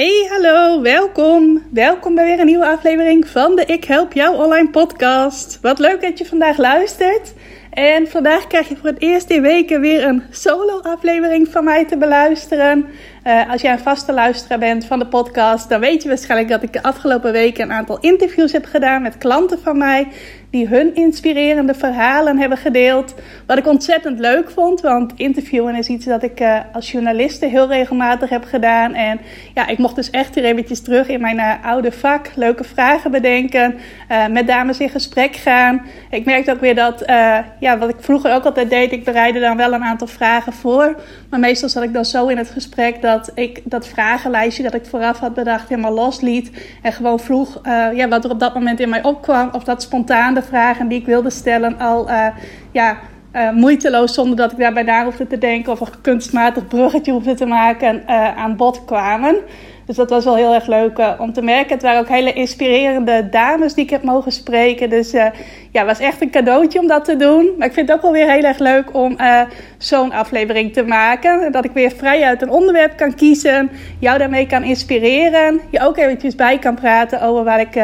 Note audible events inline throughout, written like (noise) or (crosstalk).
Hey, hallo, welkom. Welkom bij weer een nieuwe aflevering van de Ik Help Jou Online podcast. Wat leuk dat je vandaag luistert. En vandaag krijg je voor het eerst in weken weer een solo-aflevering van mij te beluisteren. Uh, als jij een vaste luisteraar bent van de podcast, dan weet je waarschijnlijk dat ik de afgelopen weken een aantal interviews heb gedaan met klanten van mij die hun inspirerende verhalen hebben gedeeld. Wat ik ontzettend leuk vond, want interviewen is iets dat ik uh, als journaliste heel regelmatig heb gedaan. En ja, ik mocht dus echt weer eventjes terug in mijn uh, oude vak, leuke vragen bedenken, uh, met dames in gesprek gaan. Ik merkte ook weer dat, ja, wat ik vroeger ook altijd deed, ik bereidde dan wel een aantal vragen voor. Maar meestal zat ik dan zo in het gesprek dat ik dat vragenlijstje dat ik vooraf had bedacht helemaal losliet. En gewoon vroeg ja, wat er op dat moment in mij opkwam, of dat spontaan vragen die ik wilde stellen al uh, ja, uh, moeiteloos, zonder dat ik daarbij na hoefde te denken of een kunstmatig bruggetje hoefde te maken, uh, aan bod kwamen. Dus dat was wel heel erg leuk om te merken. Het waren ook hele inspirerende dames die ik heb mogen spreken. Dus ja, was echt een cadeautje om dat te doen. Maar ik vind het ook wel weer heel erg leuk om zo'n aflevering te maken. Dat ik weer vrij uit een onderwerp kan kiezen. Jou daarmee kan inspireren. Je ook eventjes bij kan praten over waar ik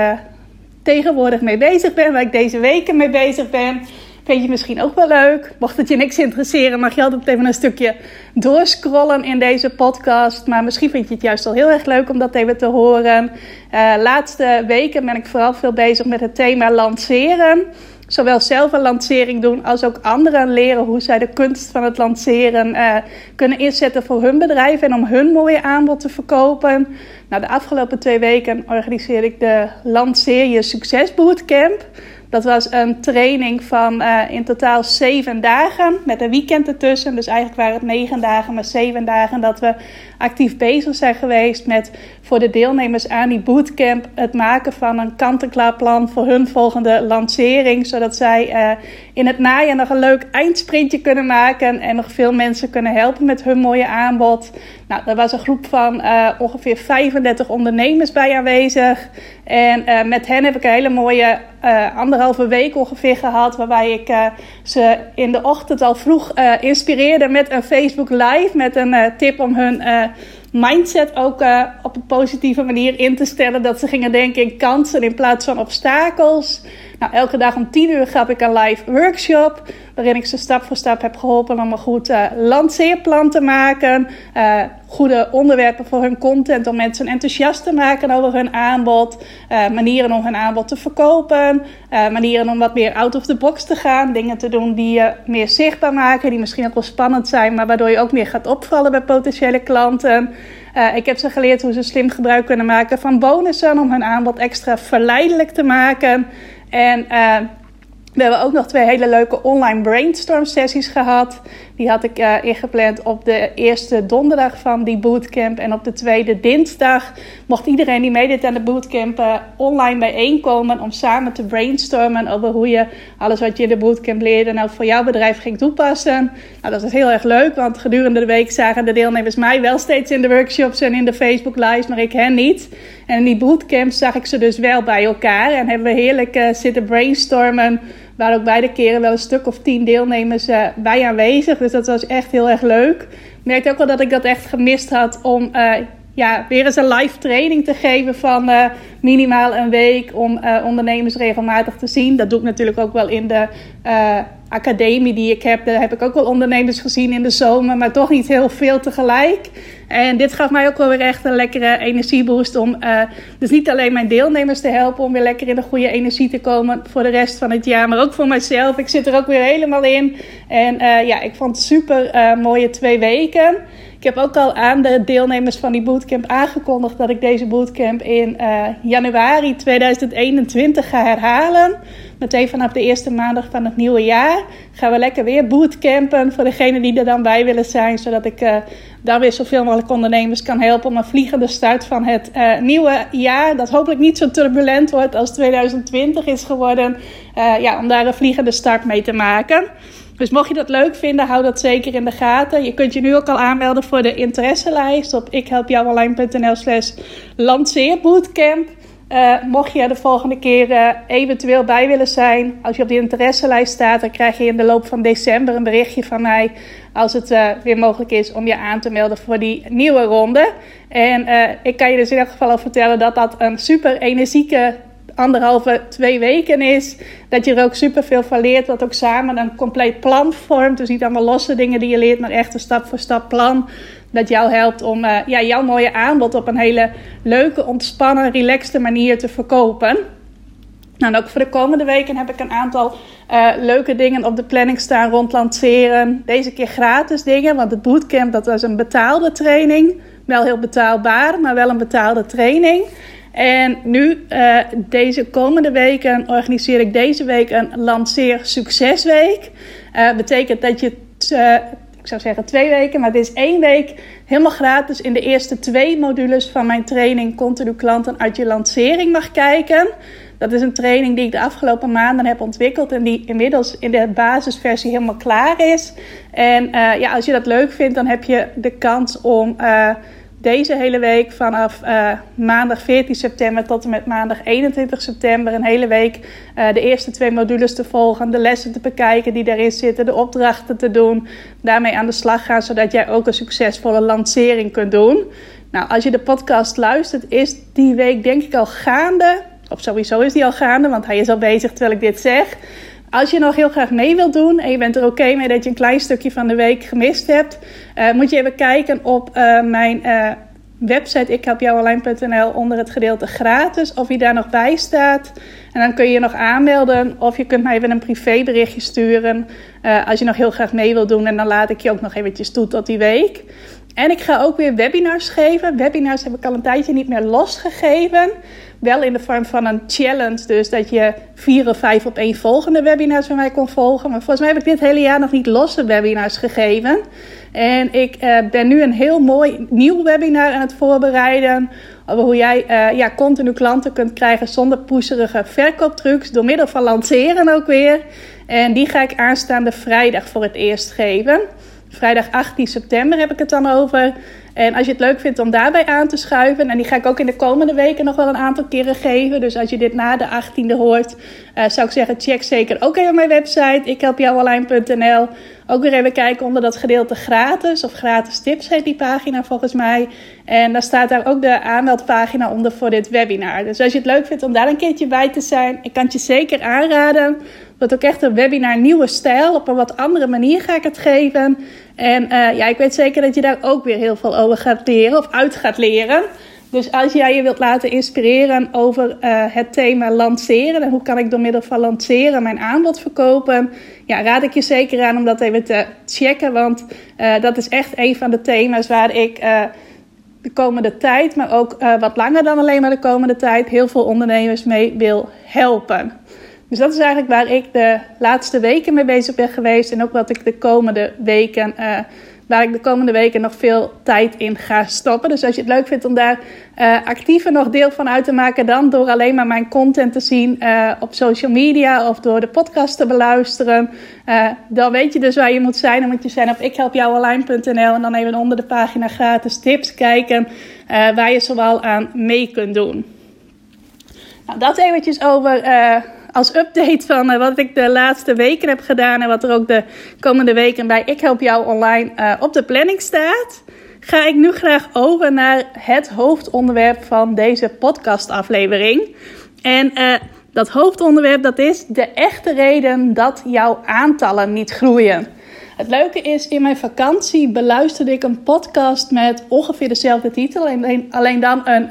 tegenwoordig mee bezig ben, waar ik deze weken mee bezig ben. Vind je misschien ook wel leuk? Mocht het je niks interesseren, mag je altijd even een stukje doorscrollen in deze podcast. Maar misschien vind je het juist wel heel erg leuk om dat even te horen. Uh, laatste weken ben ik vooral veel bezig met het thema lanceren zowel zelf een lancering doen als ook anderen leren hoe zij de kunst van het lanceren uh, kunnen inzetten voor hun bedrijf en om hun mooie aanbod te verkopen. Nou, de afgelopen twee weken organiseerde ik de Lanceer je Succes Bootcamp. Dat was een training van uh, in totaal zeven dagen met een weekend ertussen. Dus eigenlijk waren het negen dagen, maar zeven dagen dat we actief bezig zijn geweest met voor de deelnemers aan die bootcamp het maken van een kant-en-klaar plan voor hun volgende lancering. Zodat zij uh, in het najaar nog een leuk eindsprintje kunnen maken en nog veel mensen kunnen helpen met hun mooie aanbod. Nou, er was een groep van uh, ongeveer 35 ondernemers bij aanwezig. En uh, met hen heb ik een hele mooie uh, anderhalve week ongeveer gehad. Waarbij ik ze in de ochtend al vroeg inspireerde met een Facebook Live. Met een tip om hun mindset ook op een positieve manier in te stellen. Dat ze gingen denken in kansen in plaats van obstakels. Nou, elke dag om 10 uur gaf ik een live workshop. Waarin ik ze stap voor stap heb geholpen om een goed uh, lanceerplan te maken. Uh, goede onderwerpen voor hun content. Om mensen enthousiast te maken over hun aanbod. Uh, manieren om hun aanbod te verkopen. manieren om wat meer out of the box te gaan. Dingen te doen die je meer zichtbaar maken. Die misschien ook wel spannend zijn. Maar waardoor je ook meer gaat opvallen bij potentiële klanten. Ik heb ze geleerd hoe ze slim gebruik kunnen maken van bonussen om hun aanbod extra verleidelijk te maken. En uh, we hebben ook nog twee hele leuke online brainstorm sessies gehad. Die had ik uh, ingepland op de eerste donderdag van die bootcamp. En op de tweede dinsdag mocht iedereen die meedeed aan de bootcamp uh, online bijeenkomen. Om samen te brainstormen over hoe je alles wat je in de bootcamp leerde nou voor jouw bedrijf ging toepassen. Nou, dat was heel erg leuk, want gedurende de week zagen de deelnemers mij wel steeds in de workshops en in de Facebook lives, maar ik hen niet. En in die bootcamp zag ik ze dus wel bij elkaar en hebben we heerlijk uh, zitten brainstormen waar ook beide keren wel een stuk of tien deelnemers uh, bij aanwezig. Dus dat was echt heel erg leuk. Ik merkte ook wel dat ik dat echt gemist had om uh, ja, weer eens een live training te geven van uh, minimaal een week om ondernemers regelmatig te zien. Dat doe ik natuurlijk ook wel in de academie die ik heb. Daar heb ik ook wel ondernemers gezien in de zomer, maar toch niet heel veel tegelijk. En dit gaf mij ook wel weer echt een lekkere energieboost om uh, dus niet alleen mijn deelnemers te helpen om weer lekker in de goede energie te komen voor de rest van het jaar, maar ook voor mijzelf. Ik zit er ook weer helemaal in. En uh, ja, ik vond het super uh, mooie twee weken. Ik heb ook al aan de deelnemers van die bootcamp aangekondigd dat ik deze bootcamp in januari 2021 ga herhalen. Meteen vanaf de eerste maandag van het nieuwe jaar gaan we lekker weer bootcampen voor degenen die er dan bij willen zijn. Zodat ik uh, dan weer zoveel mogelijk ondernemers kan helpen om een vliegende start van het uh, nieuwe jaar. Dat hopelijk niet zo turbulent wordt als 2020 is geworden. Ja, om daar een vliegende start mee te maken. Dus mocht je dat leuk vinden, hou dat zeker in de gaten. Je kunt je nu ook al aanmelden voor de interesselijst op ikhelpjouonline.nl slash lanceerbootcamp. Uh, mocht je de volgende keer uh, eventueel bij willen zijn, als je op die interesselijst staat, dan krijg je in de loop van december een berichtje van mij als het uh, weer mogelijk is om je aan te melden voor die nieuwe ronde. En ik kan je dus in elk geval al vertellen dat dat een super energieke anderhalve, twee weken is. Dat je er ook super veel van leert. Wat ook samen een compleet plan vormt. Dus niet allemaal losse dingen die je leert, maar echt een stap voor stap plan. Dat jou helpt om uh, ja, jouw mooie aanbod op een hele leuke, ontspannen, relaxte manier te verkopen. Nou, en ook voor de komende weken heb ik een aantal uh, leuke dingen op de planning staan rond lanceren. Deze keer gratis dingen, want het bootcamp dat was een betaalde training. Wel heel betaalbaar, maar wel een betaalde training. En nu, uh, deze komende weken, organiseer ik deze week een lanceer succesweek. Uh, betekent dat je, uh, ik zou zeggen twee weken, maar dit is één week helemaal gratis in de eerste twee modules van mijn training Continu Klanten uit je lancering mag kijken. Dat is een training die ik de afgelopen maanden heb ontwikkeld en die inmiddels in de basisversie helemaal klaar is. En ja, als je dat leuk vindt, dan heb je de kans om deze hele week vanaf uh, maandag 14 september tot en met maandag 21 september een hele week uh, de eerste twee modules te volgen, de lessen te bekijken die daarin zitten, de opdrachten te doen, daarmee aan de slag gaan zodat jij ook een succesvolle lancering kunt doen. Nou, als je de podcast luistert, is die week denk ik al gaande. Of sowieso is die al gaande, want hij is al bezig terwijl ik dit zeg. Als je nog heel graag mee wilt doen en je bent er oké mee dat je een klein stukje van de week gemist hebt, uh, moet je even kijken op uh, mijn uh, website ikhelpjouonline.nl onder het gedeelte gratis of je daar nog bij staat. En dan kun je je nog aanmelden of je kunt mij even een privéberichtje sturen als je nog heel graag mee wilt doen. En dan laat ik je ook nog eventjes toe tot die week. En ik ga ook weer webinars geven. Webinars heb ik al een tijdje niet meer losgegeven. Wel in de vorm van een challenge. Dus dat je vier of vijf op één volgende webinars van mij kon volgen. Maar volgens mij heb ik dit hele jaar nog niet losse webinars gegeven. En ik uh, ben nu een heel mooi nieuw webinar aan het voorbereiden. Over hoe jij uh, ja, continu klanten kunt krijgen zonder poeserige verkooptrucs. Door middel van lanceren ook weer. En die ga ik aanstaande vrijdag voor het eerst geven. Vrijdag 18 september heb ik het dan over. En als je het leuk vindt om daarbij aan te schuiven, en die ga ik ook in de komende weken nog wel een aantal keren geven. Dus als je dit na de 18e hoort, uh, zou ik zeggen: check zeker ook even mijn website, ikhelpjouonline.nl. Ook weer even kijken onder dat gedeelte gratis, of gratis tips heet die pagina volgens mij. En daar staat daar ook de aanmeldpagina onder voor dit webinar. Dus als je het leuk vindt om daar een keertje bij te zijn, ik kan het je zeker aanraden. Dat ook echt een webinar nieuwe stijl. Op een wat andere manier ga ik het geven. En uh, ja, ik weet zeker dat je daar ook weer heel veel over gaat leren of uit gaat leren. Dus als jij je wilt laten inspireren over uh, het thema lanceren en hoe kan ik door middel van lanceren mijn aanbod verkopen, ja, raad ik je zeker aan om dat even te checken. Want uh, dat is echt een van de thema's waar ik de komende tijd, maar ook wat langer dan alleen maar de komende tijd, heel veel ondernemers mee wil helpen. Dus dat is eigenlijk waar ik de laatste weken mee bezig ben geweest. En ook wat ik de komende weken, uh, waar ik de komende weken nog veel tijd in ga stoppen. Dus als je het leuk vindt om daar uh, actiever nog deel van uit te maken, dan door alleen maar mijn content te zien uh, op social media of door de podcast te beluisteren. dan weet je dus waar je moet zijn. Dan moet je zijn op ikhelpjouonline.nl en dan even onder de pagina gratis tips kijken waar je zowel aan mee kunt doen. Nou, dat eventjes over als update van uh, wat ik de laatste weken heb gedaan en wat er ook de komende weken bij Ik Help Jou Online uh, op de planning staat, ga ik nu graag over naar het hoofdonderwerp van deze podcastaflevering. En uh, dat hoofdonderwerp dat is de echte reden dat jouw aantallen niet groeien. Het leuke is, in mijn vakantie beluisterde ik een podcast met ongeveer dezelfde titel, alleen, alleen dan een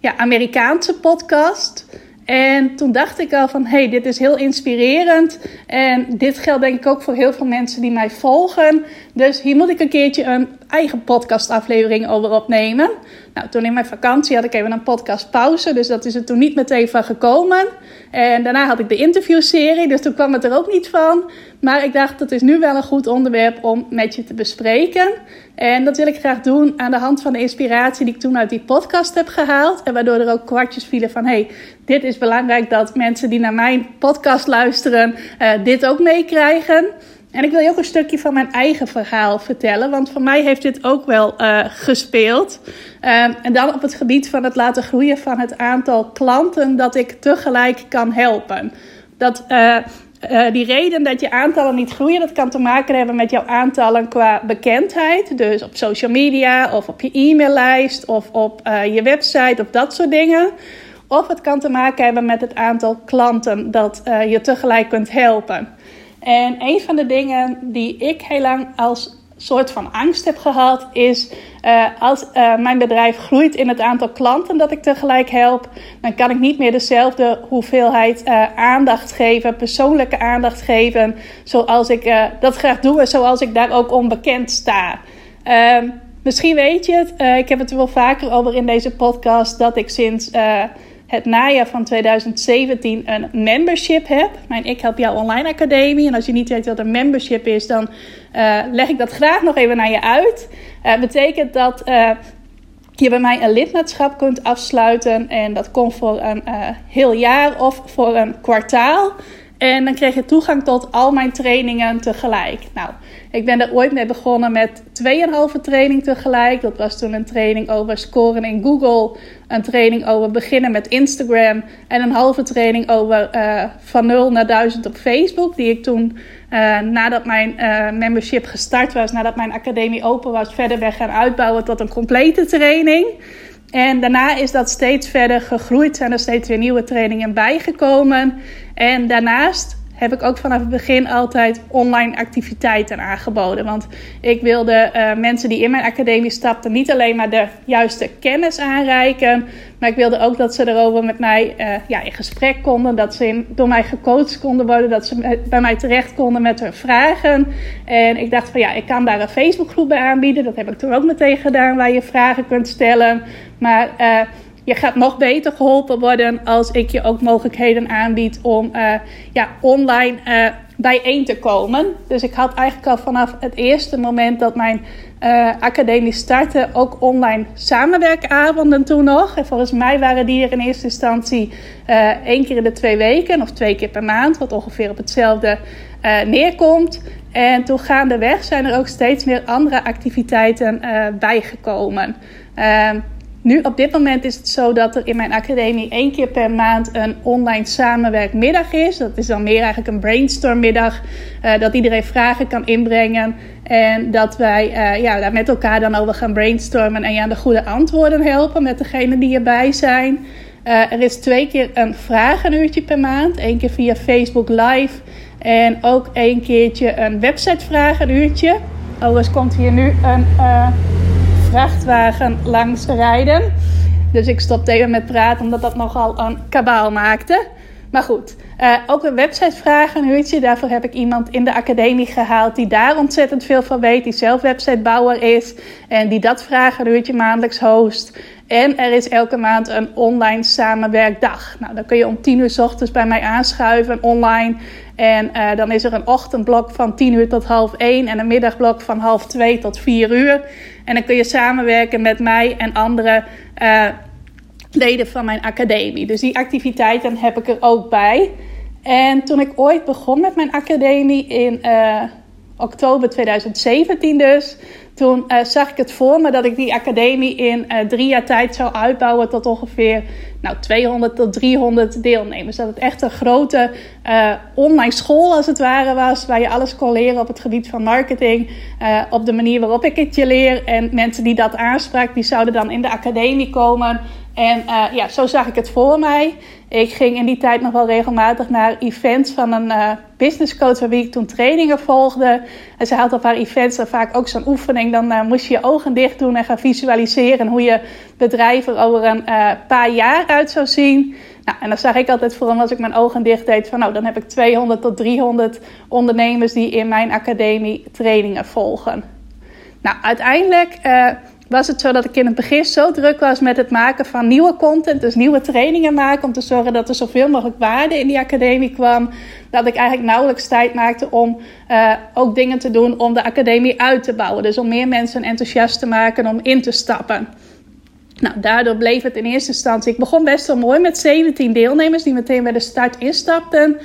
ja, Amerikaanse podcast. En toen dacht ik al van, hey, dit is heel inspirerend. En dit geldt denk ik ook voor heel veel mensen die mij volgen. Dus hier moet ik een keertje een eigen podcastaflevering over opnemen. Nou, toen in mijn vakantie had ik even een podcastpauze, dus dat is er toen niet meteen van gekomen. En daarna had ik de interviewserie, dus toen kwam het er ook niet van. Maar ik dacht, dat is nu wel een goed onderwerp om met je te bespreken. En dat wil ik graag doen aan de hand van de inspiratie die ik toen uit die podcast heb gehaald. En waardoor er ook kwartjes vielen van, hey, dit is belangrijk dat mensen die naar mijn podcast luisteren, uh, dit ook meekrijgen. En ik wil je ook een stukje van mijn eigen verhaal vertellen, want voor mij heeft dit ook wel uh, gespeeld. Um, en dan op het gebied van het laten groeien van het aantal klanten dat ik tegelijk kan helpen. Dat, die reden dat je aantallen niet groeien, dat kan te maken hebben met jouw aantallen qua bekendheid. Dus op social media of op je e-maillijst of op je website of dat soort dingen. Of het kan te maken hebben met het aantal klanten dat je tegelijk kunt helpen. En een van de dingen die ik heel lang als soort van angst heb gehad, is uh, als uh, mijn bedrijf groeit in het aantal klanten dat ik tegelijk help, dan kan ik niet meer dezelfde hoeveelheid aandacht geven, persoonlijke aandacht geven, zoals ik dat graag doe en zoals ik daar ook onbekend sta. Ehm, misschien weet je het, ik heb het er wel vaker over in deze podcast, dat ik sinds het najaar van 2017 een membership heb. Mijn Ik Help Jou Online Academie. En als je niet weet wat een membership is, dan uh, leg ik dat graag nog even naar je uit. Uh, betekent dat uh, je bij mij een lidmaatschap kunt afsluiten. En dat komt voor een heel jaar of voor een kwartaal. En dan krijg je toegang tot al mijn trainingen tegelijk. Nou, ik ben er ooit mee begonnen met 2,5 training tegelijk. Dat was toen een training over scoren in Google. Een training over beginnen met Instagram. En een halve training over uh, van 0 naar 1000 op Facebook. Die ik toen, uh, nadat mijn uh, membership gestart was, nadat mijn academie open was, verder ben gaan uitbouwen tot een complete training. En daarna is dat steeds verder gegroeid. Zijn er steeds weer nieuwe trainingen bijgekomen. En daarnaast heb ik ook vanaf het begin altijd online activiteiten aangeboden. Want ik wilde uh, mensen die in mijn academie stapten niet alleen maar de juiste kennis aanreiken, maar ik wilde ook dat ze erover met mij uh, ja, in gesprek konden, dat ze door mij gecoacht konden worden, dat ze bij mij terecht konden met hun vragen. En ik dacht van ja, ik kan daar een Facebookgroep bij aanbieden. Dat heb ik toen ook meteen gedaan, waar je vragen kunt stellen. Maar uh, je gaat nog beter geholpen worden als ik je ook mogelijkheden aanbied om uh, ja, online uh, bijeen te komen. Dus ik had eigenlijk al vanaf het eerste moment dat mijn uh, academie startte ook online samenwerkavonden toen nog. En volgens mij waren die er in eerste instantie één keer in de twee weken of twee keer per maand, wat ongeveer op hetzelfde neerkomt. En toen gaandeweg zijn er ook steeds meer andere activiteiten bijgekomen. Nu, op dit moment is het zo dat er in mijn academie één keer per maand een online samenwerkmiddag is. Dat is dan meer eigenlijk een brainstormmiddag. Uh, dat iedereen vragen kan inbrengen. En dat wij uh, ja, daar met elkaar dan over gaan brainstormen en je aan de goede antwoorden helpen met degenen die erbij zijn. Uh, er is twee keer een vragenuurtje per maand. Eén keer via Facebook Live. En ook één keertje een websitevragenuurtje. Overigens komt hier nu een vrachtwagen langs rijden. Dus ik stopte even met praten, omdat dat nogal een kabaal maakte. Maar goed, uh, ook een websitevragen, uurtje. Daarvoor heb ik iemand in de academie gehaald die daar ontzettend veel van weet. Die zelf websitebouwer is en die dat vragen maandelijks host. En er is elke maand een online samenwerkdag. Nou, dan kun je om 10 uur s ochtends bij mij aanschuiven online. En uh, dan is er een ochtendblok van 10 uur tot half 1 en een middagblok van half 2 tot 4 uur. En dan kun je samenwerken met mij en andere uh, leden van mijn academie. Dus die activiteiten heb ik er ook bij. En toen ik ooit begon met mijn academie in uh, oktober 2017 dus, toen uh, zag ik het voor me dat ik die academie in uh, drie jaar tijd zou uitbouwen tot ongeveer nou, 200 tot 300 deelnemers. Dat het echt een grote uh, online school als het ware was, waar je alles kon leren op het gebied van marketing, op de manier waarop ik het je leer. En mensen die dat aansprak, die zouden dan in de academie komen. En uh, ja, zo zag ik het voor mij. Ik ging in die tijd nog wel regelmatig naar events van een uh, business coach waar ik toen trainingen volgde. En ze had op haar events dan vaak ook zo'n oefening. Dan uh, moest je je ogen dicht doen en gaan visualiseren hoe je bedrijf er over een paar jaar uit zou zien. Nou, en dan zag ik altijd voor als ik mijn ogen dicht deed van nou, dan heb ik 200 tot 300 ondernemers die in mijn academie trainingen volgen. Nou, uiteindelijk was het zo dat ik in het begin zo druk was met het maken van nieuwe content, dus nieuwe trainingen maken, om te zorgen dat er zoveel mogelijk waarde in die academie kwam, dat ik eigenlijk nauwelijks tijd maakte om uh, ook dingen te doen om de academie uit te bouwen. Dus om meer mensen enthousiast te maken om in te stappen. Nou, daardoor bleef het in eerste instantie. Ik begon best wel mooi met 17 deelnemers die meteen bij de start instapten.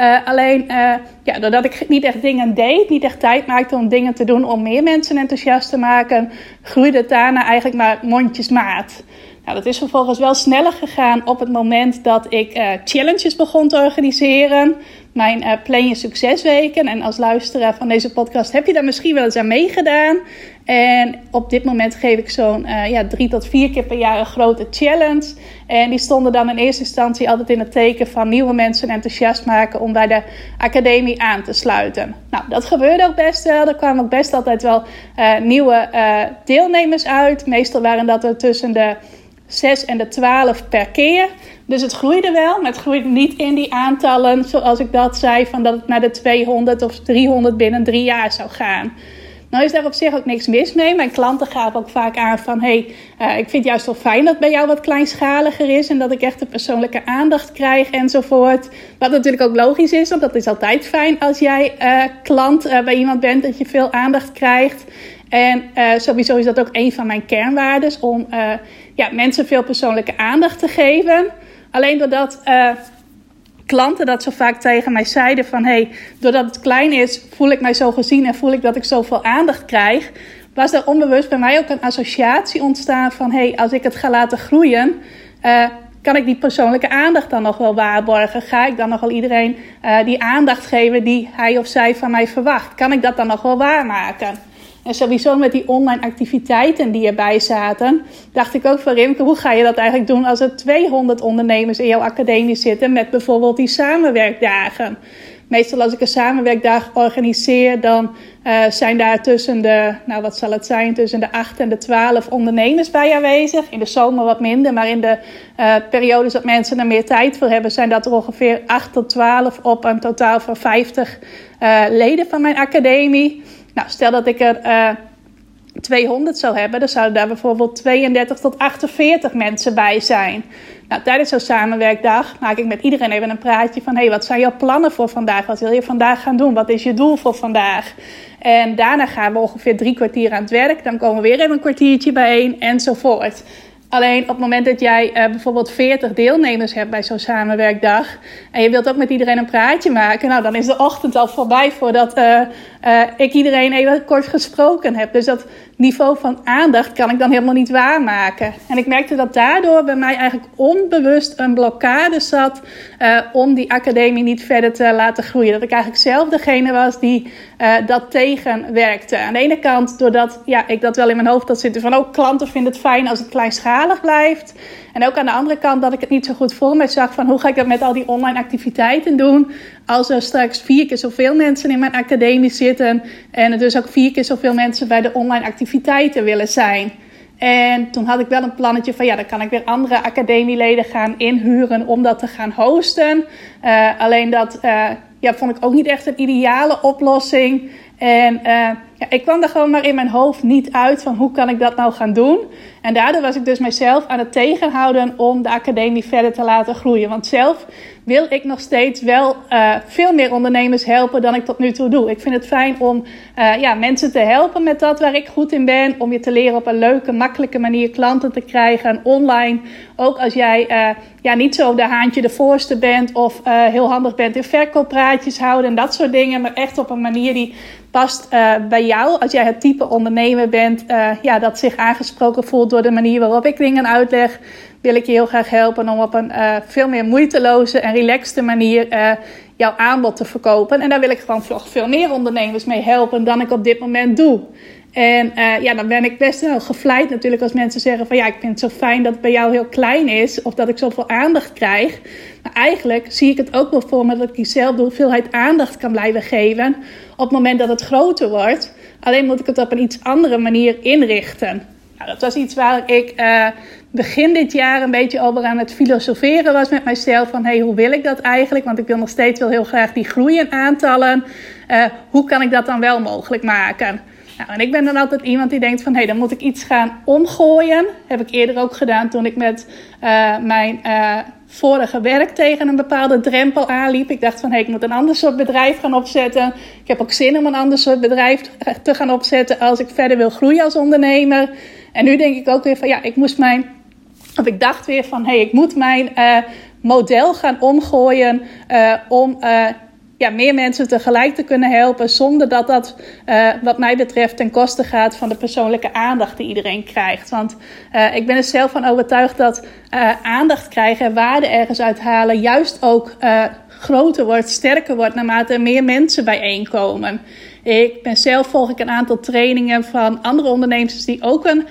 Uh, alleen, uh, ja, doordat ik niet echt dingen deed, niet echt tijd maakte om dingen te doen om meer mensen enthousiast te maken, groeide het daarna eigenlijk maar mondjesmaat. Nou, dat is vervolgens wel sneller gegaan op het moment dat ik uh, challenges begon te organiseren. Mijn uh, Plan Je Succesweken. En als luisteraar van deze podcast heb je daar misschien wel eens aan meegedaan. En op dit moment geef ik zo'n uh, ja, drie tot vier keer per jaar een grote challenge. En die stonden dan in eerste instantie altijd in het teken van nieuwe mensen enthousiast maken om bij de academie aan te sluiten. Nou, dat gebeurde ook best wel. Er kwamen ook best altijd wel nieuwe deelnemers uit. Meestal waren dat er tussen de 6 en de 12 per keer. Dus het groeide wel, maar het groeide niet in die aantallen zoals ik dat zei, van dat het naar de 200 of 300 binnen drie jaar zou gaan. Nou is daar op zich ook niks mis mee. Mijn klanten gaven ook vaak aan van... hé, hey, uh, ik vind het juist wel fijn dat het bij jou wat kleinschaliger is... en dat ik echt de persoonlijke aandacht krijg enzovoort. Wat natuurlijk ook logisch is, want dat is altijd fijn... als jij uh, klant uh, bij iemand bent, dat je veel aandacht krijgt. En sowieso is dat ook een van mijn kernwaarden... om ja, mensen veel persoonlijke aandacht te geven. Alleen doordat klanten dat zo vaak tegen mij zeiden van... hey, doordat het klein is, voel ik mij zo gezien en voel ik dat ik zoveel aandacht krijg... was er onbewust bij mij ook een associatie ontstaan van... hey, als ik het ga laten groeien... Kan ik die persoonlijke aandacht dan nog wel waarborgen? Ga ik dan nog wel iedereen die aandacht geven die hij of zij van mij verwacht? Kan ik dat dan nog wel waarmaken? En sowieso met die online activiteiten die erbij zaten, dacht ik ook van Rimke, hoe ga je dat eigenlijk doen als er 200 ondernemers in jouw academie zitten met bijvoorbeeld die samenwerkdagen? Meestal als ik een samenwerkdag organiseer, dan uh, zijn daar tussen de, nou wat zal het zijn, tussen de 8 en de 12 ondernemers bij aanwezig. In de zomer wat minder, maar in de uh, periodes dat mensen er meer tijd voor hebben, zijn dat er ongeveer 8 tot 12 op een totaal van 50 uh, eh, leden van mijn academie. Nou, stel dat ik er uh, eh, 200 zou hebben, dan zouden daar bijvoorbeeld 32 tot 48 mensen bij zijn. Nou, tijdens zo'n samenwerkdag maak ik met iedereen even een praatje van: hey, wat zijn jouw plannen voor vandaag? Wat wil je vandaag gaan doen? Wat is je doel voor vandaag? En daarna gaan we ongeveer drie kwartier aan het werk. Dan komen we weer even een kwartiertje bijeen enzovoort. Alleen op het moment dat jij uh, bijvoorbeeld 40 deelnemers hebt bij zo'n samenwerkdag. en je wilt ook met iedereen een praatje maken. nou dan is de ochtend al voorbij voordat uh, uh, ik iedereen even kort gesproken heb. Dus dat niveau van aandacht kan ik dan helemaal niet waarmaken. En ik merkte dat daardoor bij mij eigenlijk onbewust een blokkade zat uh, om die academie niet verder te laten groeien. Dat ik eigenlijk zelf degene was die uh, dat tegenwerkte. Aan de ene kant doordat ja, ik dat wel in mijn hoofd had zitten van ook oh, klanten vinden het fijn als het kleinschalig blijft. En ook aan de andere kant dat ik het niet zo goed voor me zag van hoe ga ik dat met al die online activiteiten doen. Als er straks vier keer zoveel mensen in mijn academie zitten en er dus ook vier keer zoveel mensen bij de online activiteiten willen zijn. En toen had ik wel een plannetje van ja, dan kan ik weer andere academieleden gaan inhuren om dat te gaan hosten. Uh, alleen dat uh, ja, vond ik ook niet echt een ideale oplossing. En uh, ik kwam er gewoon maar in mijn hoofd niet uit van hoe kan ik dat nou gaan doen. En daardoor was ik dus mezelf aan het tegenhouden om de academie verder te laten groeien. Want zelf wil ik nog steeds wel uh, veel meer ondernemers helpen dan ik tot nu toe doe. Ik vind het fijn om uh, ja, mensen te helpen met dat waar ik goed in ben. Om je te leren op een leuke, makkelijke manier klanten te krijgen online. Ook als jij uh, ja, niet zo de haantje de voorste bent of heel handig bent in verkooppraatjes houden en dat soort dingen. Maar echt op een manier die past bij jou. Als jij het type ondernemer bent ja, dat zich aangesproken voelt door de manier waarop ik dingen uitleg wil ik je heel graag helpen om op een uh, veel meer moeiteloze en relaxte manier jouw aanbod te verkopen. En daar wil ik gewoon veel meer ondernemers mee helpen dan ik op dit moment doe. En ja, dan ben ik best wel gevleid natuurlijk als mensen zeggen van ja, ik vind het zo fijn dat het bij jou heel klein is of dat ik zoveel aandacht krijg. Maar eigenlijk zie ik het ook wel voor me dat ik diezelfde hoeveelheid aandacht kan blijven geven op het moment dat het groter wordt. Alleen moet ik het op een iets andere manier inrichten. Nou, dat was iets waar ik uh, begin dit jaar een beetje over aan het filosoferen was met mijzelf. Van hey, hoe wil ik dat eigenlijk? Want ik wil nog steeds wel heel graag die groei in aantallen. Uh, hoe kan ik dat dan wel mogelijk maken? Nou, en ik ben dan altijd iemand die denkt van, hé, hey, dan moet ik iets gaan omgooien. Heb ik eerder ook gedaan toen ik met uh, mijn uh, vorige werk tegen een bepaalde drempel aanliep. Ik dacht van, hé, hey, ik moet een ander soort bedrijf gaan opzetten. Ik heb ook zin om een ander soort bedrijf te gaan opzetten als ik verder wil groeien als ondernemer. En nu denk ik ook weer van, ja, ik moest mijn, of ik dacht weer van, hé, hey, ik moet mijn uh, model gaan omgooien om ja, meer mensen tegelijk te kunnen helpen. Zonder dat dat, uh, wat mij betreft, ten koste gaat van de persoonlijke aandacht die iedereen krijgt. Want uh, ik ben er zelf van overtuigd dat uh, aandacht krijgen en waarde ergens uithalen juist ook groter wordt, sterker wordt naarmate er meer mensen bijeenkomen. Ik ben zelf volg ik een aantal trainingen van andere ondernemers die ook een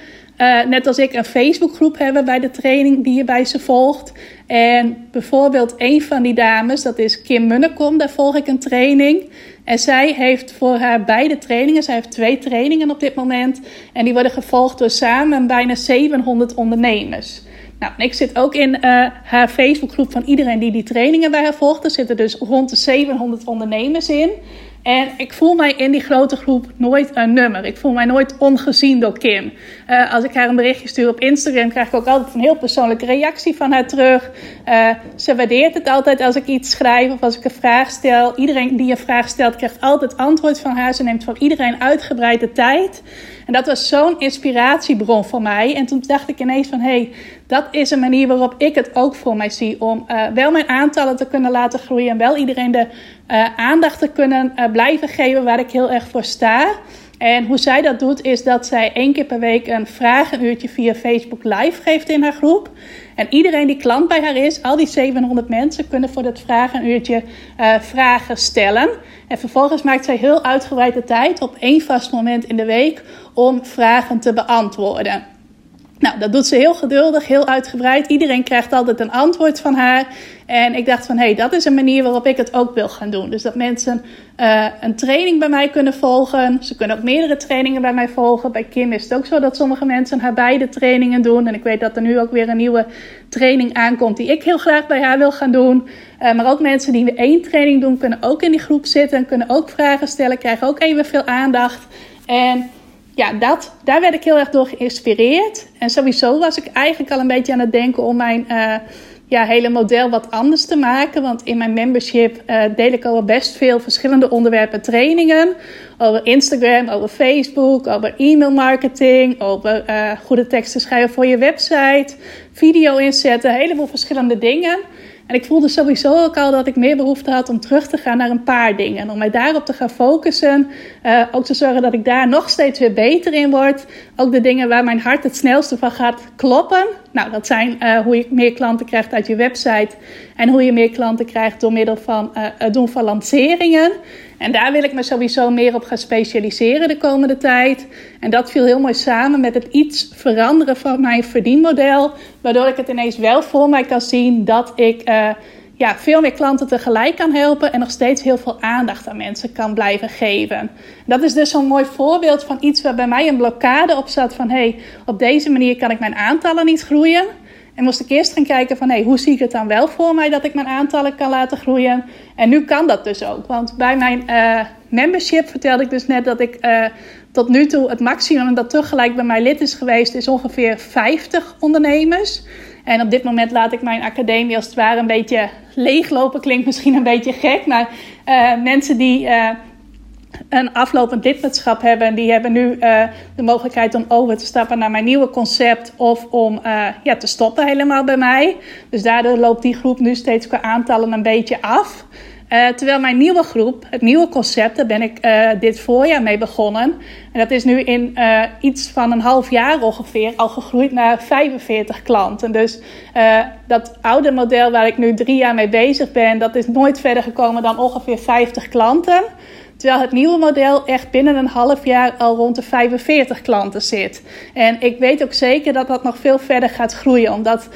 net als ik een Facebookgroep hebben bij de training die je bij ze volgt. En bijvoorbeeld een van die dames, dat is Kim Munnekom, daar volg ik een training. En zij heeft voor haar beide trainingen, zij heeft twee trainingen op dit moment. En die worden gevolgd door samen bijna 700 ondernemers. Nou, ik zit ook in uh, haar Facebookgroep van iedereen die die trainingen bij haar volgt. Er zitten dus rond de 700 ondernemers in. En ik voel mij in die grote groep nooit een nummer. Ik voel mij nooit ongezien door Kim. Uh, als ik haar een berichtje stuur op Instagram, krijg ik ook altijd een heel persoonlijke reactie van haar terug. Uh, ze waardeert het altijd als ik iets schrijf of als ik een vraag stel. Iedereen die een vraag stelt, krijgt altijd antwoord van haar. Ze neemt van iedereen uitgebreid de tijd. En dat was zo'n inspiratiebron voor mij. En toen dacht ik ineens van, hé, hey, dat is een manier waarop ik het ook voor mij zie. Om uh, wel mijn aantallen te kunnen laten groeien. En wel iedereen de uh, aandacht te kunnen uh, blijven geven waar ik heel erg voor sta. En hoe zij dat doet, is dat zij één keer per week een vragenuurtje via Facebook live geeft in haar groep. En iedereen die klant bij haar is, al die 700 mensen, kunnen voor dat vragenuurtje uh, vragen stellen. En vervolgens maakt zij heel uitgebreid de tijd op één vast moment in de week om vragen te beantwoorden. Nou, dat doet ze heel geduldig, heel uitgebreid. Iedereen krijgt altijd een antwoord van haar. En ik dacht van, hé, hey, dat is een manier waarop ik het ook wil gaan doen. Dus dat mensen uh, een training bij mij kunnen volgen. Ze kunnen ook meerdere trainingen bij mij volgen. Bij Kim is het ook zo dat sommige mensen haar beide trainingen doen. En ik weet dat er nu ook weer een nieuwe training aankomt die ik heel graag bij haar wil gaan doen. Uh, maar ook mensen die één training doen, kunnen ook in die groep zitten. Kunnen ook vragen stellen, krijgen ook evenveel aandacht. En ja, dat, daar werd ik heel erg door geïnspireerd. En sowieso was ik eigenlijk al een beetje aan het denken om mijn uh, ja, hele model wat anders te maken. Want in mijn membership uh, deel ik al best veel verschillende onderwerpen trainingen. Over Instagram, over Facebook, over e-mail marketing, over uh, goede teksten schrijven voor je website, video inzetten, een heleboel verschillende dingen. En ik voelde sowieso ook al dat ik meer behoefte had om terug te gaan naar een paar dingen. Om mij daarop te gaan focussen. Uh, ook te zorgen dat ik daar nog steeds weer beter in word. Ook de dingen waar mijn hart het snelste van gaat kloppen. Nou, dat zijn uh, hoe je meer klanten krijgt uit je website. En hoe je meer klanten krijgt door middel van uh, het doen van lanceringen. En daar wil ik me sowieso meer op gaan specialiseren de komende tijd. En dat viel heel mooi samen met het iets veranderen van mijn verdienmodel. Waardoor ik het ineens wel voor mij kan zien dat ik uh, ja, veel meer klanten tegelijk kan helpen. En nog steeds heel veel aandacht aan mensen kan blijven geven. Dat is dus zo'n mooi voorbeeld van iets waar bij mij een blokkade op zat. Van hé, hey, op deze manier kan ik mijn aantallen niet groeien. En moest ik eerst gaan kijken van, hé, hey, hoe zie ik het dan wel voor mij dat ik mijn aantallen kan laten groeien? En nu kan dat dus ook. Want bij mijn uh, membership vertelde ik dus net dat ik uh, tot nu toe het maximum dat tegelijk bij mij lid is geweest, is ongeveer 50 ondernemers. En op dit moment laat ik mijn academie als het ware een beetje leeglopen. Klinkt misschien een beetje gek, maar uh, mensen die een aflopend lidmaatschap hebben. Die hebben nu uh, de mogelijkheid om over te stappen naar mijn nieuwe concept of om ja, te stoppen helemaal bij mij. Dus daardoor loopt die groep nu steeds qua aantallen een beetje af. Uh, terwijl mijn nieuwe groep, het nieuwe concept, daar ben ik dit voorjaar mee begonnen. En dat is nu in iets van een half jaar ongeveer al gegroeid naar 45 klanten. Dus dat oude model waar ik nu drie jaar mee bezig ben, dat is nooit verder gekomen dan ongeveer 50 klanten. Terwijl het nieuwe model echt binnen een half jaar al rond de 45 klanten zit. En ik weet ook zeker dat dat nog veel verder gaat groeien. Omdat,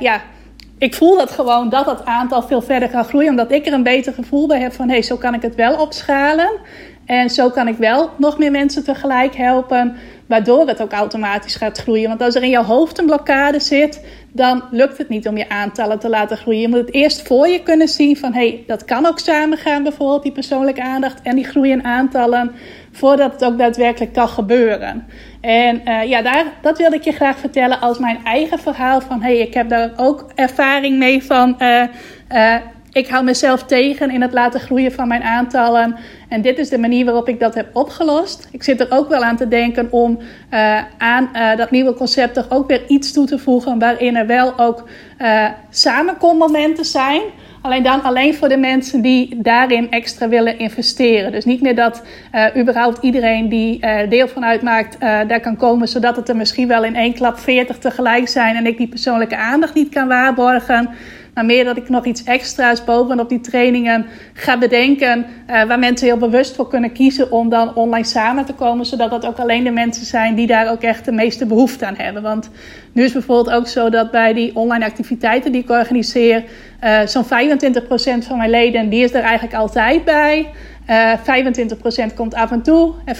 ja, ik voel dat gewoon dat dat aantal veel verder gaat groeien. Omdat ik er een beter gevoel bij heb van, hé, hey, zo kan ik het wel opschalen. En zo kan ik wel nog meer mensen tegelijk helpen. waardoor het ook automatisch gaat groeien. Want als er in jouw hoofd een blokkade zit, dan lukt het niet om je aantallen te laten groeien. Je moet het eerst voor je kunnen zien van hé, hey, dat kan ook samen gaan, bijvoorbeeld die persoonlijke aandacht en die groeiende aantallen, voordat het ook daadwerkelijk kan gebeuren. En uh, ja, daar, dat wilde ik je graag vertellen als mijn eigen verhaal van hey, ik heb daar ook ervaring mee van. Uh, uh, ik hou mezelf tegen in het laten groeien van mijn aantallen. En dit is de manier waarop ik dat heb opgelost. Ik zit er ook wel aan te denken om aan dat nieuwe concept toch ook weer iets toe te voegen. Waarin er wel ook uh, samenkommomenten zijn. Alleen dan alleen voor de mensen die daarin extra willen investeren. Dus niet meer dat uh, überhaupt iedereen die uh, deel van uitmaakt uh, daar kan komen. Zodat het er misschien wel in één klap 40 tegelijk zijn en ik die persoonlijke aandacht niet kan waarborgen. Maar meer dat ik nog iets extra's bovenop die trainingen ga bedenken. Uh, waar mensen heel bewust voor kunnen kiezen om dan online samen te komen. Zodat dat ook alleen de mensen zijn die daar ook echt de meeste behoefte aan hebben. Want nu is bijvoorbeeld ook zo dat bij die online activiteiten die ik organiseer. Uh, zo'n 25% van mijn leden, die is er eigenlijk altijd bij. Uh, 25% komt af en toe en 50%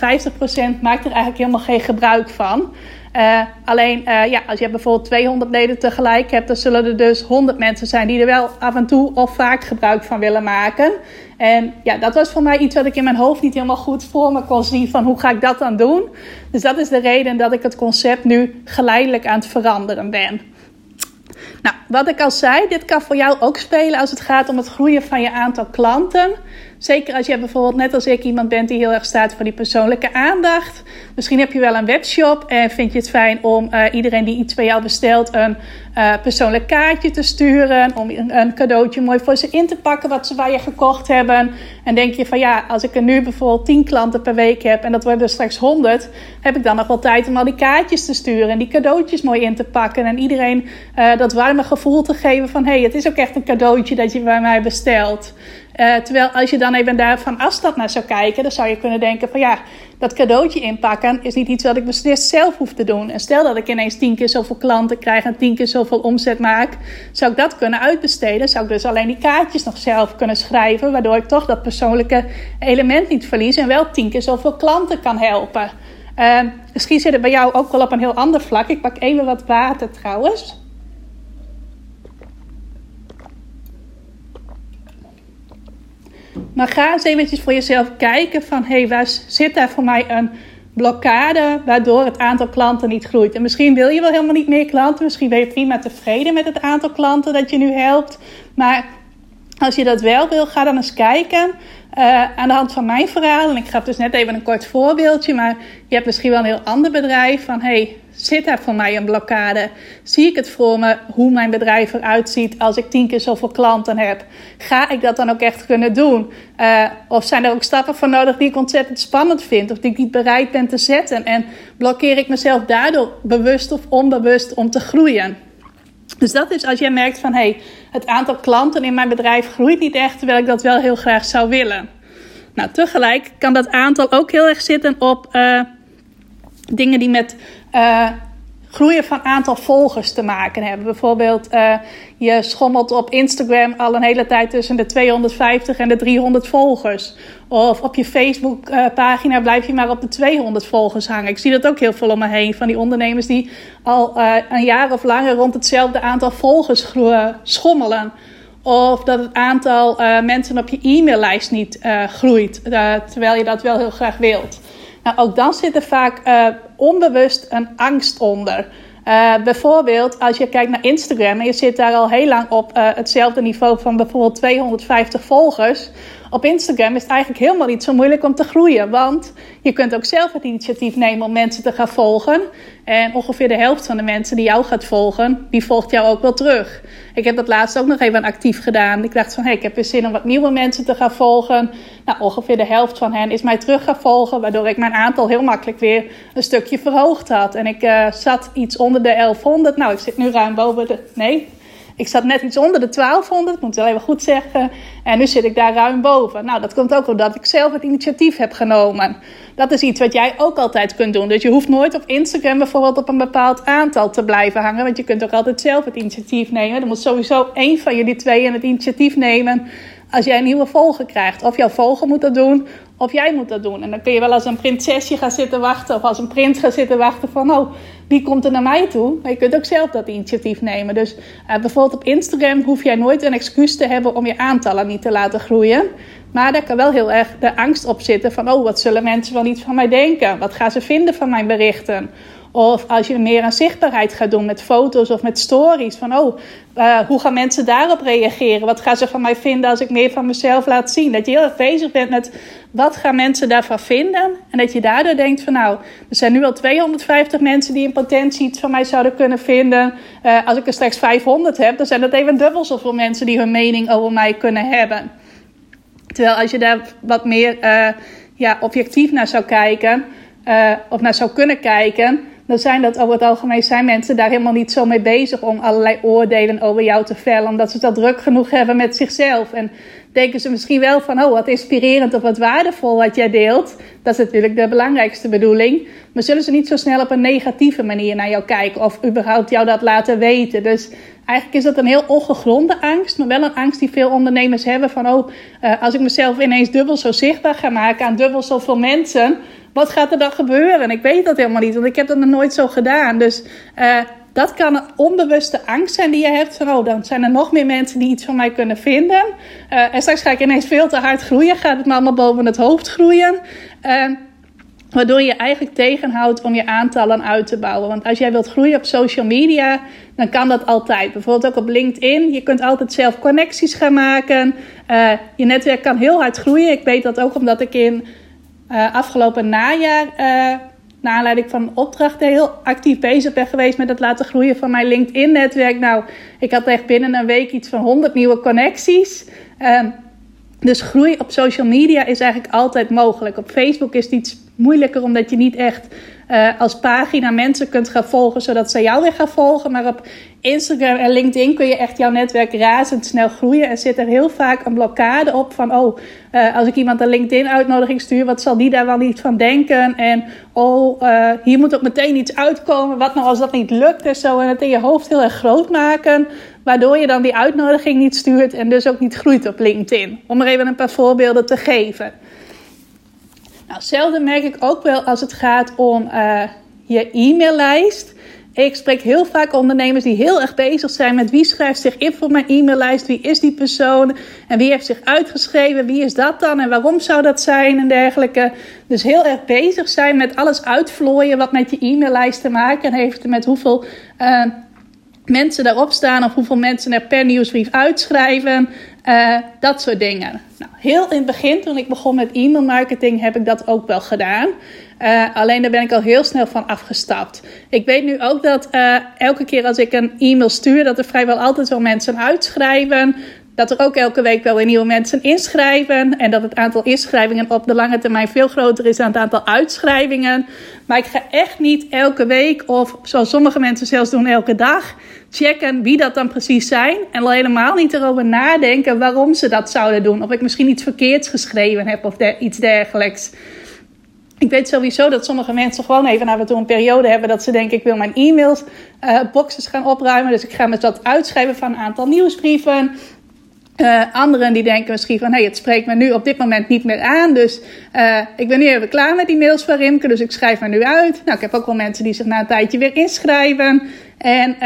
maakt er eigenlijk helemaal geen gebruik van. Uh, alleen, uh, ja, als je bijvoorbeeld 200 leden tegelijk hebt, dan zullen er dus 100 mensen zijn die er wel af en toe of vaak gebruik van willen maken. En ja, dat was voor mij iets wat ik in mijn hoofd niet helemaal goed voor me kon zien van hoe ga ik dat dan doen. Dus dat is de reden dat ik het concept nu geleidelijk aan het veranderen ben. Nou, wat ik al zei, dit kan voor jou ook spelen als het gaat om het groeien van je aantal klanten. Zeker als je bijvoorbeeld net als ik iemand bent die heel erg staat voor die persoonlijke aandacht. Misschien heb je wel een webshop en vind je het fijn om uh, iedereen die iets bij jou bestelt een uh, persoonlijk kaartje te sturen. Om een cadeautje mooi voor ze in te pakken wat ze bij je gekocht hebben. En denk je van ja, als ik er nu bijvoorbeeld 10 klanten per week heb en dat worden er straks 100, heb ik dan nog wel tijd om al die kaartjes te sturen en die cadeautjes mooi in te pakken. En iedereen uh, dat warme gevoel te geven van hé, hey, het is ook echt een cadeautje dat je bij mij bestelt. Uh, terwijl als je dan even daar van afstand naar zou kijken, dan zou je kunnen denken van ja, dat cadeautje inpakken is niet iets wat ik beslist zelf hoef te doen. En stel dat ik ineens tien keer zoveel klanten krijg en tien keer zoveel omzet maak, zou ik dat kunnen uitbesteden. Zou ik dus alleen die kaartjes nog zelf kunnen schrijven, waardoor ik toch dat persoonlijke element niet verlies en wel tien keer zoveel klanten kan helpen. Uh, misschien zit het bij jou ook wel op een heel ander vlak. Ik pak even wat water trouwens. Maar ga eens eventjes voor jezelf kijken van... hé, hey, waar zit daar voor mij een blokkade... waardoor het aantal klanten niet groeit? En misschien wil je wel helemaal niet meer klanten. Misschien ben je prima tevreden met het aantal klanten dat je nu helpt. Maar als je dat wel wil, ga dan eens kijken... Uh, aan de hand van mijn verhaal, en ik gaf dus net even een kort voorbeeldje, maar je hebt misschien wel een heel ander bedrijf van hey, zit daar voor mij een blokkade? Zie ik het voor me hoe mijn bedrijf eruit ziet als ik tien keer zoveel klanten heb? Ga ik dat dan ook echt kunnen doen? Uh, of zijn er ook stappen voor nodig die ik ontzettend spannend vind of die ik niet bereid ben te zetten? En blokkeer ik mezelf daardoor bewust of onbewust om te groeien? Dus dat is als jij merkt van hey, het aantal klanten in mijn bedrijf groeit niet echt, terwijl ik dat wel heel graag zou willen. Nou, tegelijk kan dat aantal ook heel erg zitten op uh, dingen die met uh, groeien van aantal volgers te maken hebben. Bijvoorbeeld, uh, je schommelt op Instagram al een hele tijd tussen de 250 en de 300 volgers. Of op je Facebook-pagina blijf je maar op de 200 volgers hangen. Ik zie dat ook heel veel om me heen. Van die ondernemers die al uh, een jaar of langer rond hetzelfde aantal volgers schommelen. Of dat het aantal mensen op je e-maillijst niet groeit. terwijl je dat wel heel graag wilt. Nou, ook dan zit er vaak onbewust een angst onder. Uh, bijvoorbeeld als je kijkt naar Instagram en je zit daar al heel lang op uh, hetzelfde niveau van bijvoorbeeld 250 volgers. Op Instagram is het eigenlijk helemaal niet zo moeilijk om te groeien. Want je kunt ook zelf het initiatief nemen om mensen te gaan volgen. En ongeveer de helft van de mensen die jou gaat volgen, die volgt jou ook wel terug. Ik heb dat laatst ook nog even actief gedaan. Ik dacht van, hé, hey, ik heb weer zin om wat nieuwe mensen te gaan volgen. Nou, ongeveer de helft van hen is mij terug gaan volgen. Waardoor ik mijn aantal heel makkelijk weer een stukje verhoogd had. En ik uh, zat iets onder de 1100. Nou, ik zit nu ruim boven de... Nee, ik zat net iets onder de 1200, moet ik wel even goed zeggen. En nu zit ik daar ruim boven. Nou, dat komt ook omdat ik zelf het initiatief heb genomen. Dat is iets wat jij ook altijd kunt doen. Dus je hoeft nooit op Instagram bijvoorbeeld op een bepaald aantal te blijven hangen. Want je kunt ook altijd zelf het initiatief nemen. Dan moet sowieso één van jullie twee het initiatief nemen als jij een nieuwe volger krijgt. Of jouw volger moet dat doen, Of jij moet dat doen. En dan kun je wel als een prinsesje gaan zitten wachten. Of als een prins gaan zitten wachten van... Oh, wie komt er naar mij toe? Maar je kunt ook zelf dat initiatief nemen. Dus uh, bijvoorbeeld op Instagram hoef jij nooit een excuus te hebben... om je aantallen niet te laten groeien. Maar daar kan wel heel erg de angst op zitten van... Oh, wat zullen mensen wel niet van mij denken? Wat gaan ze vinden van mijn berichten? Of als je meer aan zichtbaarheid gaat doen met foto's of met stories. Van oh, uh, hoe gaan mensen daarop reageren? Wat gaan ze van mij vinden als ik meer van mezelf laat zien? Dat je heel erg bezig bent met wat gaan mensen daarvan vinden? En dat je daardoor denkt van nou, er zijn nu al 250 mensen die in potentie iets van mij zouden kunnen vinden. Uh, als ik er straks 500 heb, dan zijn dat even dubbel zoveel mensen die hun mening over mij kunnen hebben. Terwijl als je daar wat meer uh, ja, objectief naar zou kijken, of naar zou kunnen kijken dan zijn dat over het algemeen zijn mensen daar helemaal niet zo mee bezig om allerlei oordelen over jou te vellen. Omdat ze dat druk genoeg hebben met zichzelf. En denken ze misschien wel van, oh wat inspirerend of wat waardevol wat jij deelt. Dat is natuurlijk de belangrijkste bedoeling. Maar zullen ze niet zo snel op een negatieve manier naar jou kijken of überhaupt jou dat laten weten. Dus eigenlijk is dat een heel ongegronde angst, maar wel een angst die veel ondernemers hebben van, oh uh, als ik mezelf ineens dubbel zo zichtbaar ga maken aan dubbel zoveel mensen wat gaat er dan gebeuren? Ik weet dat helemaal niet, want ik heb dat nog nooit zo gedaan. Dus uh, dat kan een onbewuste angst zijn die je hebt. Van, oh, dan zijn er nog meer mensen die iets van mij kunnen vinden. Uh, en straks ga ik ineens veel te hard groeien. Gaat het me allemaal boven het hoofd groeien. Uh, waardoor je eigenlijk tegenhoudt om je aantallen uit te bouwen. Want als jij wilt groeien op social media, dan kan dat altijd. Bijvoorbeeld ook op LinkedIn. Je kunt altijd zelf connecties gaan maken. Je netwerk kan heel hard groeien. Ik weet dat ook omdat ik in uh, afgelopen najaar, uh, naar aanleiding van opdrachten, heel actief bezig ben geweest met het laten groeien van mijn LinkedIn-netwerk. Nou, ik had echt binnen een week iets van 100 nieuwe connecties. Uh, dus groei op social media is eigenlijk altijd mogelijk. Op Facebook is het iets moeilijker omdat je niet echt uh, als pagina mensen kunt gaan volgen zodat ze jou weer gaan volgen. Maar op Instagram en LinkedIn kun je echt jouw netwerk razendsnel groeien. En zit er heel vaak een blokkade op van: oh, uh, als ik iemand een LinkedIn-uitnodiging stuur, wat zal die daar wel niet van denken? En oh, uh, hier moet ook meteen iets uitkomen. Wat nou als dat niet lukt en zo. En het in je hoofd heel erg groot maken. Waardoor je dan die uitnodiging niet stuurt en dus ook niet groeit op LinkedIn. Om er even een paar voorbeelden te geven. Nou, merk ik ook wel als het gaat om uh, je e-maillijst. Ik spreek heel vaak ondernemers die heel erg bezig zijn met wie schrijft zich in voor mijn e-maillijst, wie is die persoon en wie heeft zich uitgeschreven, wie is dat dan en waarom zou dat zijn en dergelijke. Dus heel erg bezig zijn met alles uitvlooien wat met je e-maillijst te maken heeft, met hoeveel uh, mensen daarop staan of hoeveel mensen er per nieuwsbrief uitschrijven. Uh, dat soort dingen. Nou, heel in het begin, toen ik begon met e-mail marketing, heb ik dat ook wel gedaan. Uh, alleen daar ben ik al heel snel van afgestapt. Ik weet nu ook dat uh, elke keer als ik een e-mail stuur, dat er vrijwel altijd wel mensen uitschrijven. Dat er ook elke week wel weer nieuwe mensen inschrijven. En dat het aantal inschrijvingen op de lange termijn veel groter is dan het aantal uitschrijvingen. Maar ik ga echt niet elke week, of zoals sommige mensen zelfs doen, elke dag checken wie dat dan precies zijn. En al helemaal niet erover nadenken waarom ze dat zouden doen. Of ik misschien iets verkeerds geschreven heb of iets dergelijks. Ik weet sowieso dat sommige mensen gewoon even af en toe een periode hebben dat ze denken: ik wil mijn e-mails boxes gaan opruimen. Dus ik ga me dat uitschrijven van een aantal nieuwsbrieven. Uh, anderen die denken misschien van, hey, het spreekt me nu op dit moment niet meer aan. Dus uh, ik ben nu even klaar met die mails van Rimke, dus ik schrijf me nu uit. Nou, ik heb ook wel mensen die zich na een tijdje weer inschrijven. En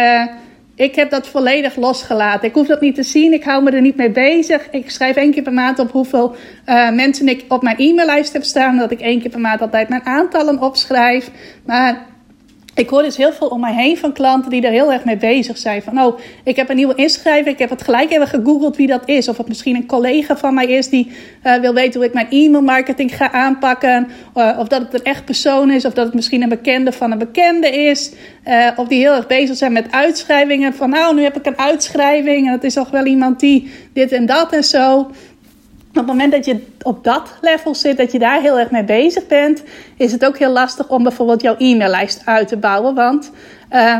ik heb dat volledig losgelaten. Ik hoef dat niet te zien. Ik hou me er niet mee bezig. Ik schrijf één keer per maand op hoeveel uh, mensen ik op mijn e-maillijst heb staan. Dat ik één keer per maand altijd mijn aantallen opschrijf. Maar ik hoor dus heel veel om mij heen van klanten die er heel erg mee bezig zijn. Van, oh, ik heb een nieuwe inschrijving. Ik heb het gelijk even gegoogeld wie dat is. Of het misschien een collega van mij is die uh, wil weten hoe ik mijn e-mail marketing ga aanpakken. Uh, of dat het een echt persoon is. Of dat het misschien een bekende van een bekende is. Uh, of die heel erg bezig zijn met uitschrijvingen. Van, nou, nu heb ik een uitschrijving. En het is toch wel iemand die dit en dat en zo op het moment dat je op dat level zit, dat je daar heel erg mee bezig bent, is het ook heel lastig om bijvoorbeeld jouw e-maillijst uit te bouwen. Want uh,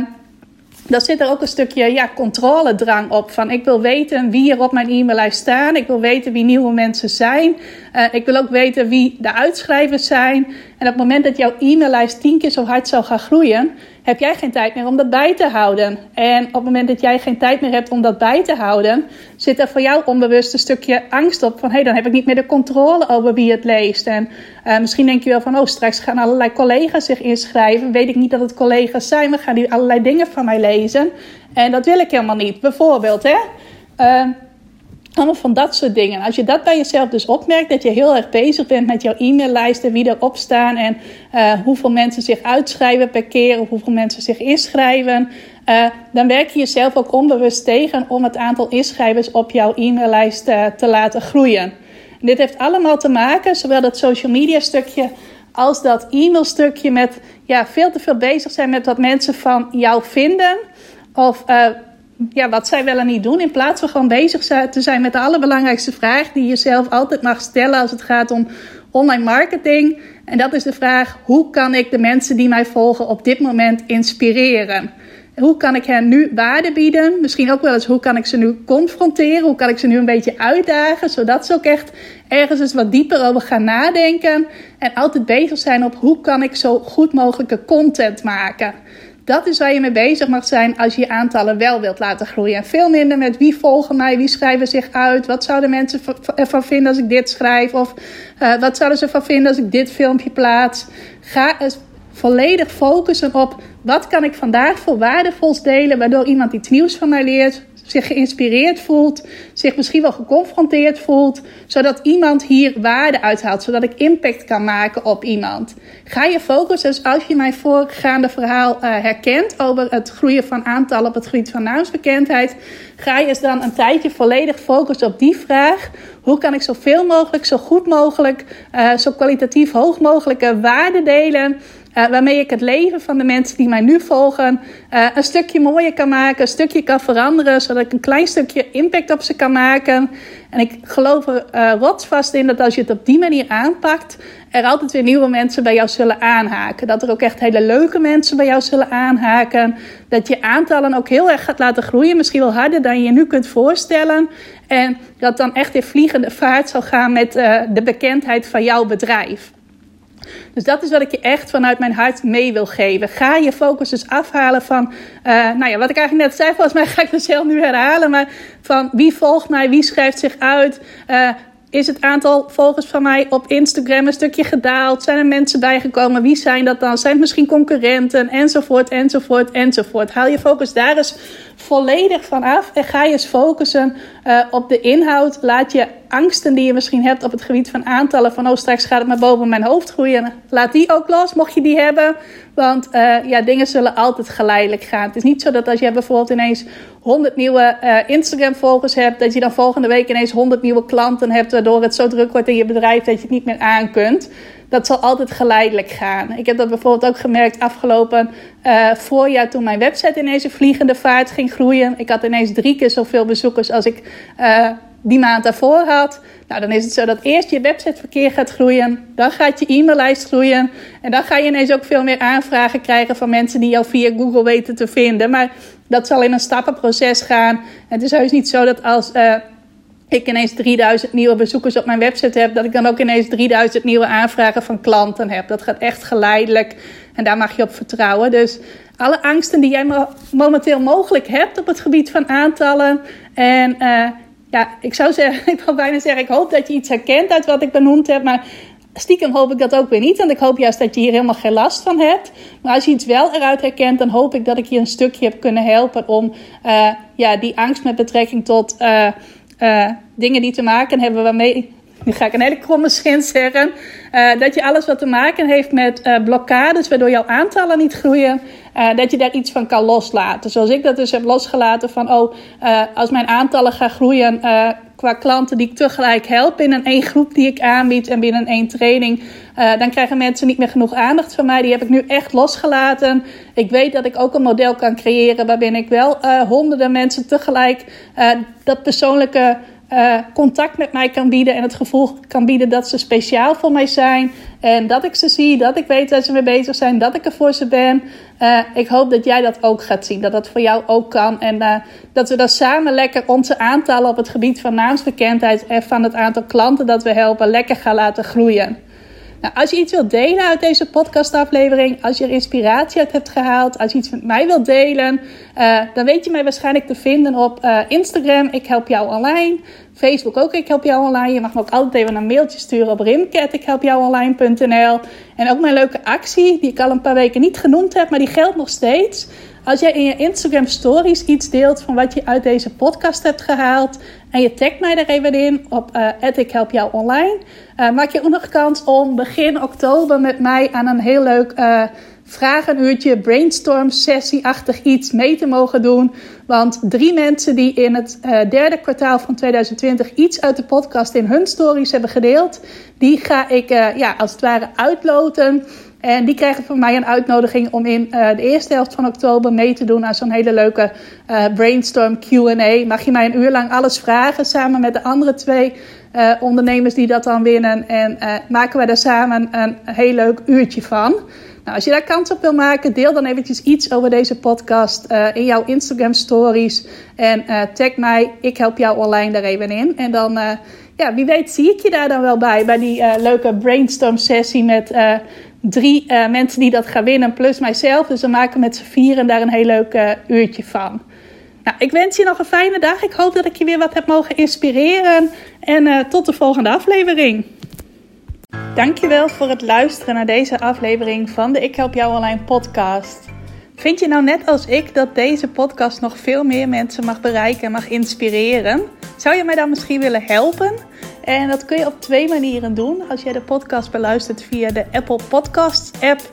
daar zit er ook een stukje ja, controledrang op. Van ik wil weten wie er op mijn e-maillijst staan. Ik wil weten wie nieuwe mensen zijn. Uh, ik wil ook weten wie de uitschrijvers zijn. En op het moment dat jouw e-maillijst tien keer zo hard zou gaan groeien, heb jij geen tijd meer om dat bij te houden. En op het moment dat jij geen tijd meer hebt om dat bij te houden, zit er voor jou onbewust een stukje angst op van hé, hey, dan heb ik niet meer de controle over wie het leest. En uh, misschien denk je wel van oh, straks gaan allerlei collega's zich inschrijven. Weet ik niet dat het collega's zijn, maar gaan die allerlei dingen van mij lezen. En dat wil ik helemaal niet. Bijvoorbeeld, hè. Uh, van dat soort dingen. Als je dat bij jezelf dus opmerkt, dat je heel erg bezig bent met jouw e-maillijst en wie erop staan en uh, hoeveel mensen zich uitschrijven per keer of hoeveel mensen zich inschrijven, uh, dan werk je jezelf ook onbewust tegen om het aantal inschrijvers op jouw e-maillijst uh, te laten groeien. En dit heeft allemaal te maken, zowel dat social media stukje als dat e-mail stukje, met ja, veel te veel bezig zijn met wat mensen van jou vinden. Of ja, wat zij wel en niet doen. In plaats van gewoon bezig te zijn met de allerbelangrijkste vraag die je zelf altijd mag stellen als het gaat om online marketing. En dat is de vraag: hoe kan ik de mensen die mij volgen op dit moment inspireren? Hoe kan ik hen nu waarde bieden? Misschien ook wel eens hoe kan ik ze nu confronteren? Hoe kan ik ze nu een beetje uitdagen? Zodat ze ook echt ergens eens wat dieper over gaan nadenken. En altijd bezig zijn op hoe kan ik zo goed mogelijke content maken. Dat is waar je mee bezig mag zijn als je je aantallen wel wilt laten groeien. En veel minder met wie volgen mij, wie schrijven zich uit, wat zouden mensen ervan vinden als ik dit schrijf, of uh, wat zouden ze ervan vinden als ik dit filmpje plaats. Ga eens volledig focussen op wat kan ik vandaag voor waardevols delen, waardoor iemand iets nieuws van mij leert, zich geïnspireerd voelt, zich misschien wel geconfronteerd voelt, zodat iemand hier waarde uithaalt, zodat ik impact kan maken op iemand. Ga je focussen, dus als je mijn voorgaande verhaal uh, herkent over het groeien van aantallen op het gebied van naamsbekendheid, ga je dan een tijdje volledig focussen op die vraag. Hoe kan ik zoveel mogelijk, zo goed mogelijk, uh, zo kwalitatief hoog mogelijke waarde delen? Uh, waarmee ik het leven van de mensen die mij nu volgen uh, een stukje mooier kan maken, een stukje kan veranderen, zodat ik een klein stukje impact op ze kan maken. En ik geloof er uh, rotsvast in dat als je het op die manier aanpakt, er altijd weer nieuwe mensen bij jou zullen aanhaken. Dat er ook echt hele leuke mensen bij jou zullen aanhaken. Dat je aantallen ook heel erg gaat laten groeien, misschien wel harder dan je je nu kunt voorstellen. En dat dan echt in vliegende vaart zal gaan met de bekendheid van jouw bedrijf. Dus dat is wat ik je echt vanuit mijn hart mee wil geven. Ga je focus dus afhalen van, uh, nou ja, wat ik eigenlijk net zei, volgens mij ga ik het zelf nu herhalen, maar van wie volgt mij, wie schrijft zich uit, uh, is het aantal volgers van mij op Instagram een stukje gedaald? Zijn er mensen bijgekomen? Wie zijn dat dan? Zijn het misschien concurrenten? Enzovoort, enzovoort, enzovoort. Haal je focus daar eens volledig van af en ga je eens focussen uh, op de inhoud. Laat je angsten die je misschien hebt op het gebied van aantallen, van oh straks gaat het maar boven mijn hoofd groeien. Laat die ook los, mocht je die hebben. Want uh, ja, dingen zullen altijd geleidelijk gaan. Het is niet zo dat als je bijvoorbeeld ineens 100 nieuwe uh, Instagram-volgers hebt, dat je dan volgende week ineens 100 nieuwe klanten hebt, waardoor het zo druk wordt in je bedrijf dat je het niet meer aan kunt dat zal altijd geleidelijk gaan. Ik heb dat bijvoorbeeld ook gemerkt afgelopen uh, voorjaar toen mijn website ineens een vliegende vaart ging groeien. Ik had ineens drie keer zoveel bezoekers als ik uh, die maand daarvoor had. Nou, dan is het zo dat eerst je websiteverkeer gaat groeien, dan gaat je e-maillijst groeien en dan ga je ineens ook veel meer aanvragen krijgen van mensen die jou via Google weten te vinden. Maar dat zal in een stappenproces gaan. Het is heus niet zo dat als uh, ik ineens 3000 nieuwe bezoekers op mijn website heb, dat ik dan ook ineens 3000 nieuwe aanvragen van klanten heb. Dat gaat echt geleidelijk en daar mag je op vertrouwen. Dus alle angsten die jij momenteel mogelijk hebt op het gebied van aantallen. En uh, ja, ik zou zeggen, (laughs) ik wil bijna zeggen, ik hoop dat je iets herkent uit wat ik benoemd heb. Maar stiekem hoop ik dat ook weer niet. Want ik hoop juist dat je hier helemaal geen last van hebt. Maar als je iets wel eruit herkent, dan hoop ik dat ik je een stukje heb kunnen helpen om uh, ja, die angst met betrekking tot. Uh, uh, dingen die te maken hebben waarmee. Nu ga ik een hele kromme zin zeggen. Uh, dat je alles wat te maken heeft met uh, blokkades, waardoor jouw aantallen niet groeien, dat je daar iets van kan loslaten. Zoals ik dat dus heb losgelaten van, oh, als mijn aantallen gaan groeien qua klanten die ik tegelijk help binnen één groep die ik aanbied en binnen één training, dan krijgen mensen niet meer genoeg aandacht van mij. Die heb ik nu echt losgelaten. Ik weet dat ik ook een model kan creëren waarbinnen ik wel honderden mensen tegelijk dat persoonlijke uh, contact met mij kan bieden en het gevoel kan bieden dat ze speciaal voor mij zijn. En dat ik ze zie, dat ik weet dat ze mee bezig zijn, dat ik er voor ze ben. Uh, ik hoop dat jij dat ook gaat zien, dat dat voor jou ook kan. En uh, dat we dan samen lekker onze aantallen op het gebied van naamsbekendheid en van het aantal klanten dat we helpen lekker gaan laten groeien. Nou, als je iets wilt delen uit deze podcastaflevering, als je er inspiratie uit hebt gehaald, als je iets met mij wilt delen, uh, dan weet je mij waarschijnlijk te vinden op uh, Instagram. Ik help jou online. Facebook ook, ik help jou online. Je mag me ook altijd even een mailtje sturen op rimket, En ook mijn leuke actie, die ik al een paar weken niet genoemd heb, maar die geldt nog steeds. Als jij in je Instagram stories iets deelt van wat je uit deze podcast hebt gehaald en je tagt mij er even in op uh, ik help jou online, uh, maak je ook nog kans om begin oktober met mij aan een heel leuk uh, vragenuurtje, brainstorm sessie-achtig iets mee te mogen doen. Want drie mensen die in het derde kwartaal van 2020 iets uit de podcast in hun stories hebben gedeeld, die ga ik ja, als het ware uitloten. En die krijgen van mij een uitnodiging om in uh, de eerste helft van oktober mee te doen aan zo'n hele leuke uh, brainstorm QA. Mag je mij een uur lang alles vragen samen met de andere twee uh, ondernemers die dat dan winnen. En maken we daar samen een heel leuk uurtje van. Nou, als je daar kans op wil maken, deel dan eventjes iets over deze podcast in jouw Instagram stories. En tag mij, ik help jou online daar even in. En dan, ja, wie weet zie ik je daar dan wel bij, bij die leuke brainstorm sessie met drie uh, mensen die dat gaan winnen, plus mijzelf. Dus we maken met z'n vieren daar een heel leuk uh, uurtje van. Nou, ik wens je nog een fijne dag. Ik hoop dat ik je weer wat heb mogen inspireren. En uh, tot de volgende aflevering. Dankjewel voor het luisteren naar deze aflevering van de Ik Help Jou Online podcast. Vind je nou net als ik dat deze podcast nog veel meer mensen mag bereiken en mag inspireren? Zou je mij dan misschien willen helpen? En dat kun je op twee manieren doen. Als jij de podcast beluistert via de Apple Podcasts app,